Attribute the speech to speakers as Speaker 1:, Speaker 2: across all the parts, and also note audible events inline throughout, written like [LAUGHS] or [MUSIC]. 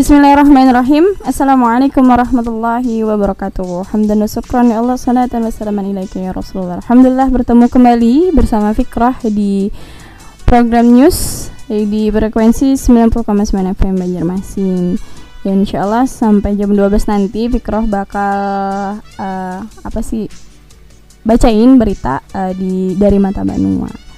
Speaker 1: Bismillahirrahmanirrahim. Assalamualaikum warahmatullahi wabarakatuh. Hamdan wa syukran ya Allah. Salatan wa salaman ilaika ya Rasulullah. Alhamdulillah bertemu kembali bersama Fikrah di program news Di frekuensi 90,9 FM Banjarmasin. Ya insya Allah sampai jam 12 nanti Fikrah bakal uh, Apa sih Bacain berita uh, di dari Mata Banua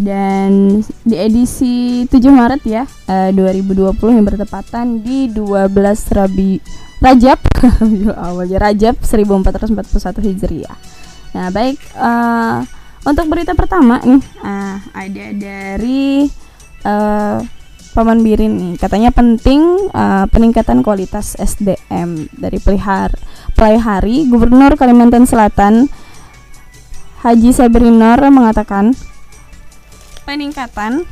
Speaker 1: dan di edisi 7 Maret ya uh, 2020 yang bertepatan di 12 Rabi Rajab [LAUGHS] awal ya Rajab 1441 Hijriah. Nah, baik uh, untuk berita pertama nih uh, ada dari uh, Paman Birin nih katanya penting uh, peningkatan kualitas SDM dari pelihar pelihari Gubernur Kalimantan Selatan Haji Sabrinor mengatakan peningkatan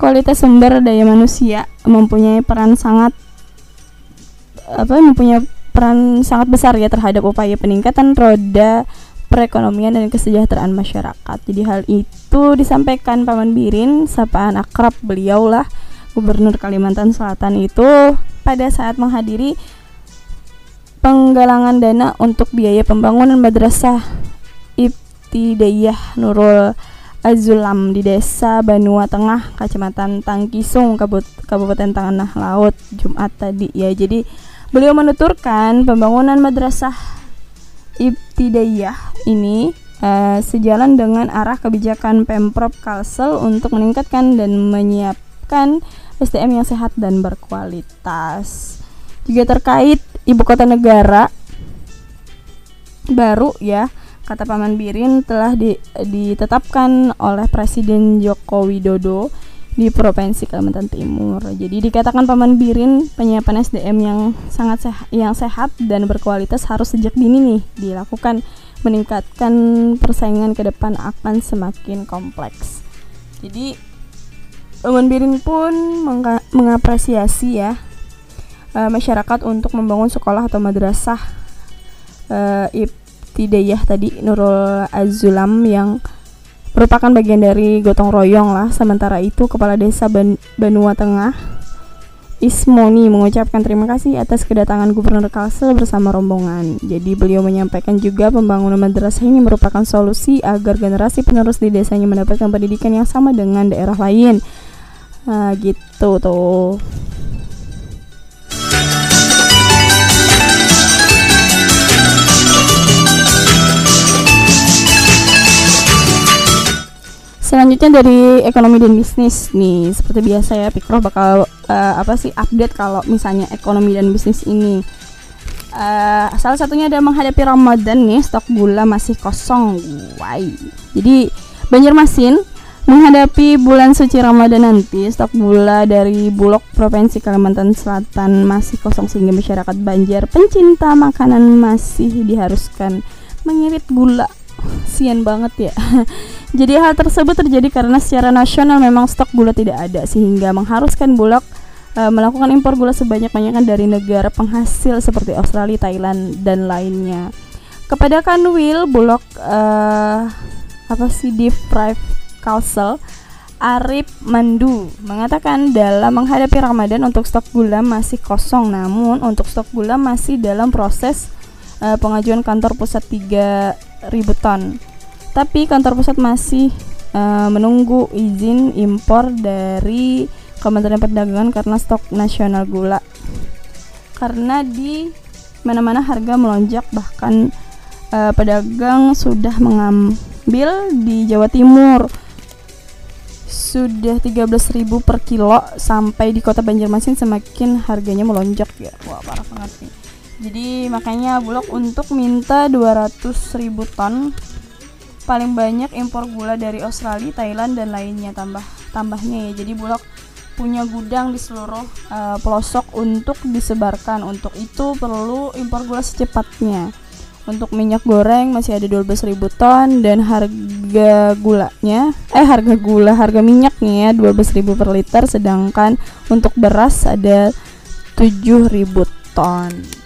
Speaker 1: kualitas sumber daya manusia mempunyai peran sangat apa mempunyai peran sangat besar ya terhadap upaya peningkatan roda perekonomian dan kesejahteraan masyarakat. Jadi hal itu disampaikan Paman Birin, sapaan akrab beliau lah Gubernur Kalimantan Selatan itu pada saat menghadiri penggalangan dana untuk biaya pembangunan madrasah Ibtidaiyah Nurul Azulam di Desa Banua Tengah, Kecamatan Tangkisung, Kabupaten Tanah Laut, Jumat tadi ya. Jadi beliau menuturkan pembangunan madrasah Ibtidaiyah ini uh, sejalan dengan arah kebijakan Pemprov Kalsel untuk meningkatkan dan menyiapkan SDM yang sehat dan berkualitas. Juga terkait ibu kota negara baru ya kata Paman Birin telah di, ditetapkan oleh Presiden Joko Widodo di Provinsi Kalimantan Timur. Jadi dikatakan Paman Birin penyiapan SDM yang sangat sehat, yang sehat dan berkualitas harus sejak dini nih dilakukan meningkatkan persaingan ke depan akan semakin kompleks. Jadi Paman Birin pun mengapresiasi ya uh, masyarakat untuk membangun sekolah atau madrasah uh, Tidayah tadi Nurul Azulam yang merupakan bagian dari gotong royong lah. Sementara itu Kepala Desa Ban Banua Tengah Ismoni mengucapkan terima kasih atas kedatangan Gubernur Kalsel bersama rombongan. Jadi beliau menyampaikan juga pembangunan madrasah ini merupakan solusi agar generasi penerus di desanya mendapatkan pendidikan yang sama dengan daerah lain. Nah, gitu tuh. Selanjutnya dari ekonomi dan bisnis nih, seperti biasa ya Pikro bakal uh, apa sih update kalau misalnya ekonomi dan bisnis ini. Uh, salah satunya ada menghadapi Ramadan nih, stok gula masih kosong. Why? Jadi Banjarmasin menghadapi bulan suci Ramadan nanti, stok gula dari Bulog Provinsi Kalimantan Selatan masih kosong sehingga masyarakat Banjar pencinta makanan masih diharuskan mengirit gula sian banget ya. [LAUGHS] Jadi hal tersebut terjadi karena secara nasional memang stok gula tidak ada sehingga mengharuskan Bulog uh, melakukan impor gula sebanyak-banyaknya dari negara penghasil seperti Australia, Thailand dan lainnya. Kepada Kanwil Bulog uh, apa sih Prive Council Arif Mandu mengatakan dalam menghadapi Ramadan untuk stok gula masih kosong namun untuk stok gula masih dalam proses uh, pengajuan kantor pusat 3000 ton. Tapi kantor pusat masih uh, menunggu izin impor dari Kementerian Perdagangan karena stok nasional gula. Karena di mana-mana harga melonjak bahkan uh, pedagang sudah mengambil di Jawa Timur sudah 13.000 per kilo sampai di kota Banjarmasin semakin harganya melonjak ya. Wah, parah banget nih. Jadi makanya Bulog untuk minta 200.000 ton paling banyak impor gula dari Australia, Thailand dan lainnya tambah tambahnya ya. Jadi Bulog punya gudang di seluruh uh, pelosok untuk disebarkan. Untuk itu perlu impor gula secepatnya. Untuk minyak goreng masih ada 12.000 ton dan harga gulanya eh harga gula harga minyaknya ya 12.000 per liter sedangkan untuk beras ada 7.000 ton.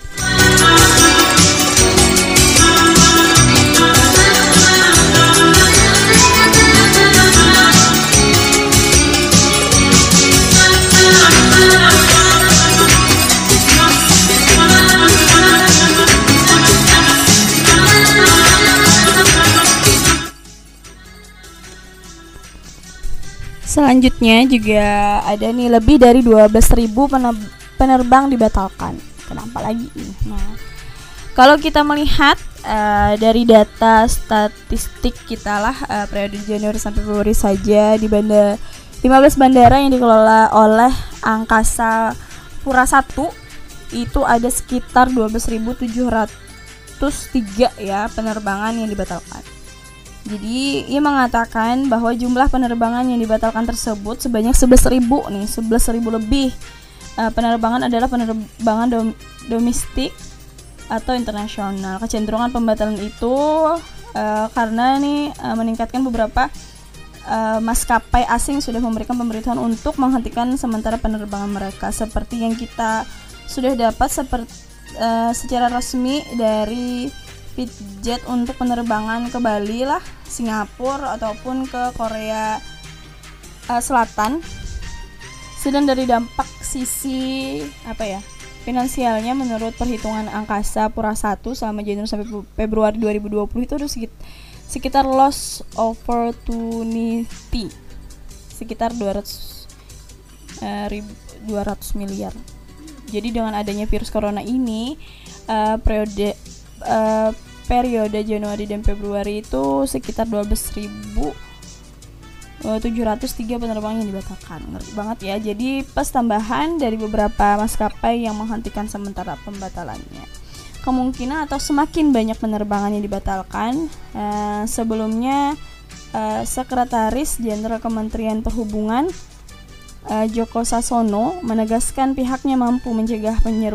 Speaker 1: Selanjutnya juga ada nih lebih dari 12.000 penerbang dibatalkan. Kenapa lagi nih? Nah, kalau kita melihat uh, dari data statistik kita lah uh, periode Januari sampai Februari saja di bandara 15 bandara yang dikelola oleh Angkasa Pura 1 itu ada sekitar 12.703 ya penerbangan yang dibatalkan. Jadi ia mengatakan bahwa jumlah penerbangan yang dibatalkan tersebut sebanyak 11.000 nih, 11.000 lebih. Uh, penerbangan adalah penerbangan dom domestik atau internasional. Kecenderungan pembatalan itu uh, karena nih uh, meningkatkan beberapa uh, maskapai asing sudah memberikan pemberitahuan untuk menghentikan sementara penerbangan mereka seperti yang kita sudah dapat seperti uh, secara resmi dari Fitjet untuk penerbangan ke Bali lah, Singapura ataupun ke Korea uh, Selatan. Sedang dari dampak sisi apa ya? Finansialnya menurut perhitungan angkasa Pura 1 selama Januari sampai Februari 2020 itu ada sekitar loss opportunity sekitar 200 uh, 200 miliar. Jadi dengan adanya virus corona ini uh, periode uh, periode Januari dan Februari itu sekitar 12.703 eh, penerbangan yang dibatalkan. Ngeri banget ya. Jadi pas tambahan dari beberapa maskapai yang menghentikan sementara pembatalannya. Kemungkinan atau semakin banyak penerbangan yang dibatalkan. Uh, sebelumnya uh, Sekretaris Jenderal Kementerian Perhubungan uh, Joko Sasono menegaskan pihaknya mampu mencegah penyer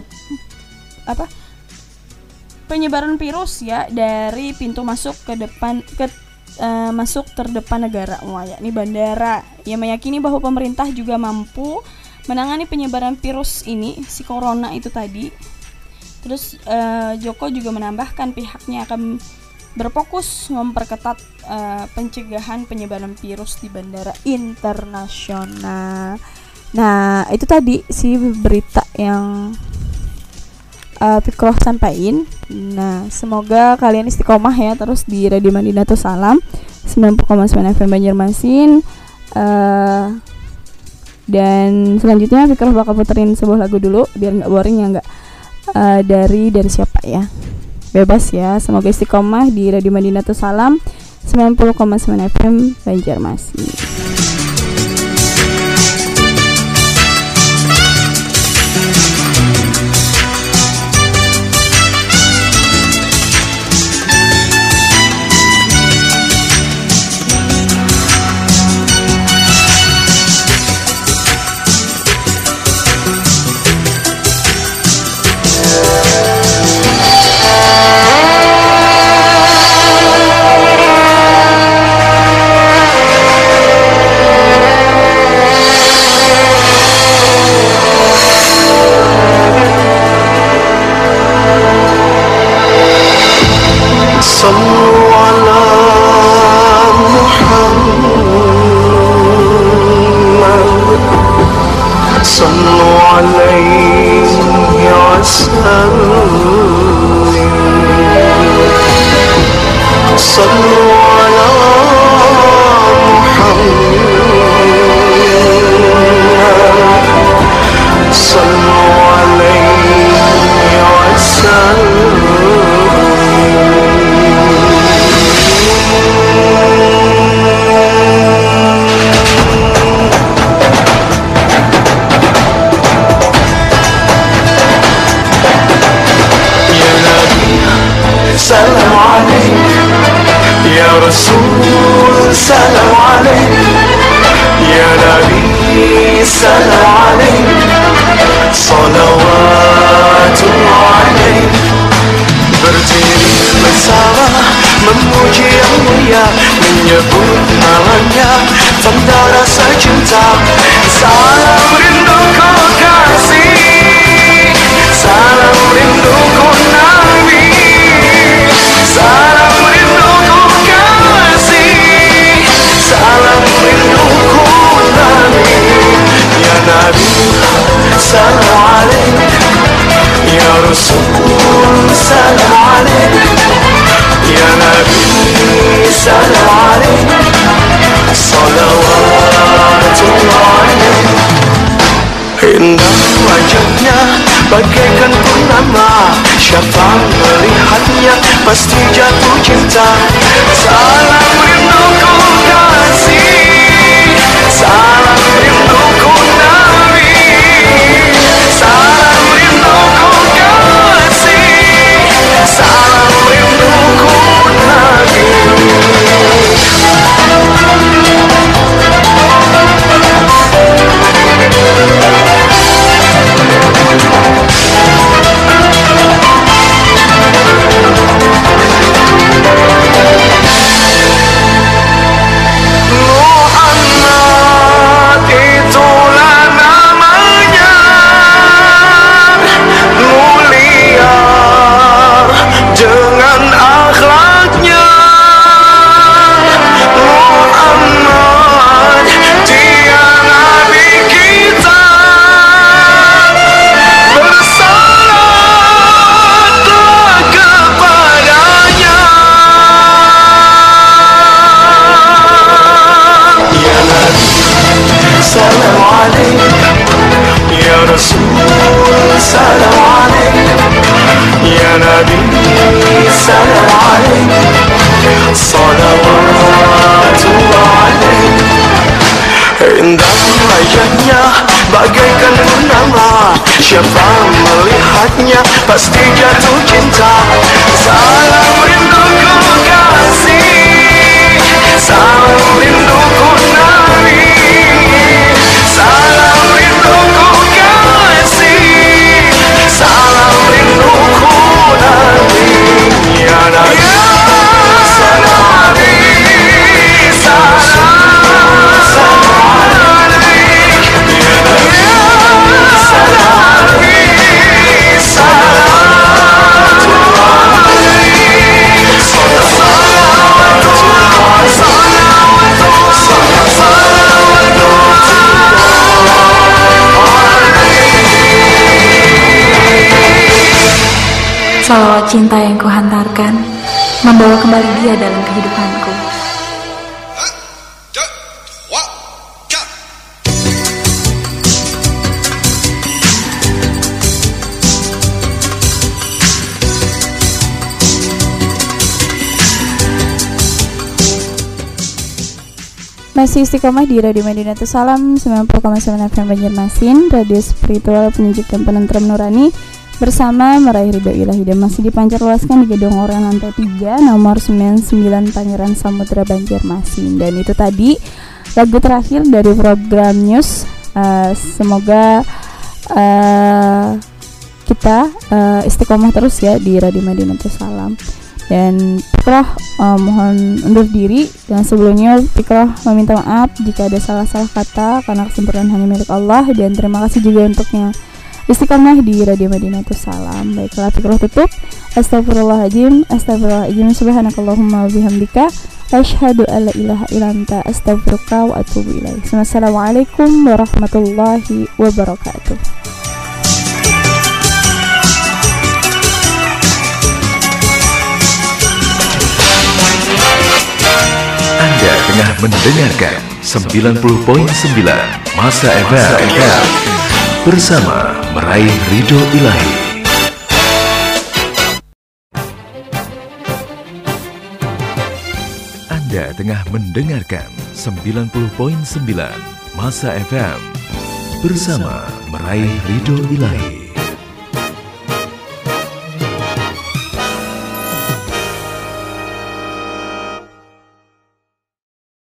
Speaker 1: apa penyebaran virus ya dari pintu masuk ke depan ke uh, masuk terdepan negara. Wah yakni bandara. Yang meyakini bahwa pemerintah juga mampu menangani penyebaran virus ini si corona itu tadi. Terus uh, Joko juga menambahkan pihaknya akan berfokus memperketat uh, pencegahan penyebaran virus di bandara internasional. Nah, itu tadi sih berita yang uh, Fikroh sampaikan. Nah, semoga kalian istiqomah ya terus di Radio Madinatul Salam 90,9 FM Banjarmasin. Uh, dan selanjutnya Fikroh bakal puterin sebuah lagu dulu biar nggak boring ya nggak uh, dari dari siapa ya bebas ya semoga istiqomah di Radio Madinatul Salam 90,9 FM Banjarmasin.
Speaker 2: السلام عليك صلوات عليك berjiri bersama memuji yang mulia menyebut namanya tanda rasa cinta saat Siapa melihatnya pasti jatuh cinta. Salam Indah wajahnya bagaikan purnama Siapa melihatnya pasti jatuh cinta. Salam rinduku kasih. Salam
Speaker 3: Salawat cinta yang kuhantarkan membawa kembali dia dalam kehidupanku.
Speaker 1: Masih istiqomah di Radio Madinatus Salam 90,9 FM Banjarmasin Radio spiritual penyejuk dan penenteram nurani Bersama meraih ridho ilahi. Dan masih dipancar luaskan di gedung orang lantai 3 Nomor 99 Pangeran Samudra Banjarmasin Dan itu tadi lagu terakhir dari program news. Eh, Semoga eh, kita eh, istiqomah terus ya di Radio Madinatus Salam. Dan Fikroh eh, mohon undur diri. Dan sebelumnya Fikroh meminta maaf jika ada salah-salah kata karena kesempurnaan hanya milik Allah. Dan terima kasih juga untuknya istiqomah di Radio Madinatus Salam. Baiklah Fikroh tutup. Astagfirullahaladzim Astagfirullahaladzim. Subhanakallahumma wa bihamdika. Asyhadu alla ilaha illa anta astaghfiruka wa atubu ilaik. Assalamualaikum warahmatullahi wabarakatuh.
Speaker 4: Anda tengah mendengarkan 90.9 Masa FM bersama meraih ridho ilahi. Anda tengah mendengarkan 90.9 Masa FM bersama meraih ridho ilahi.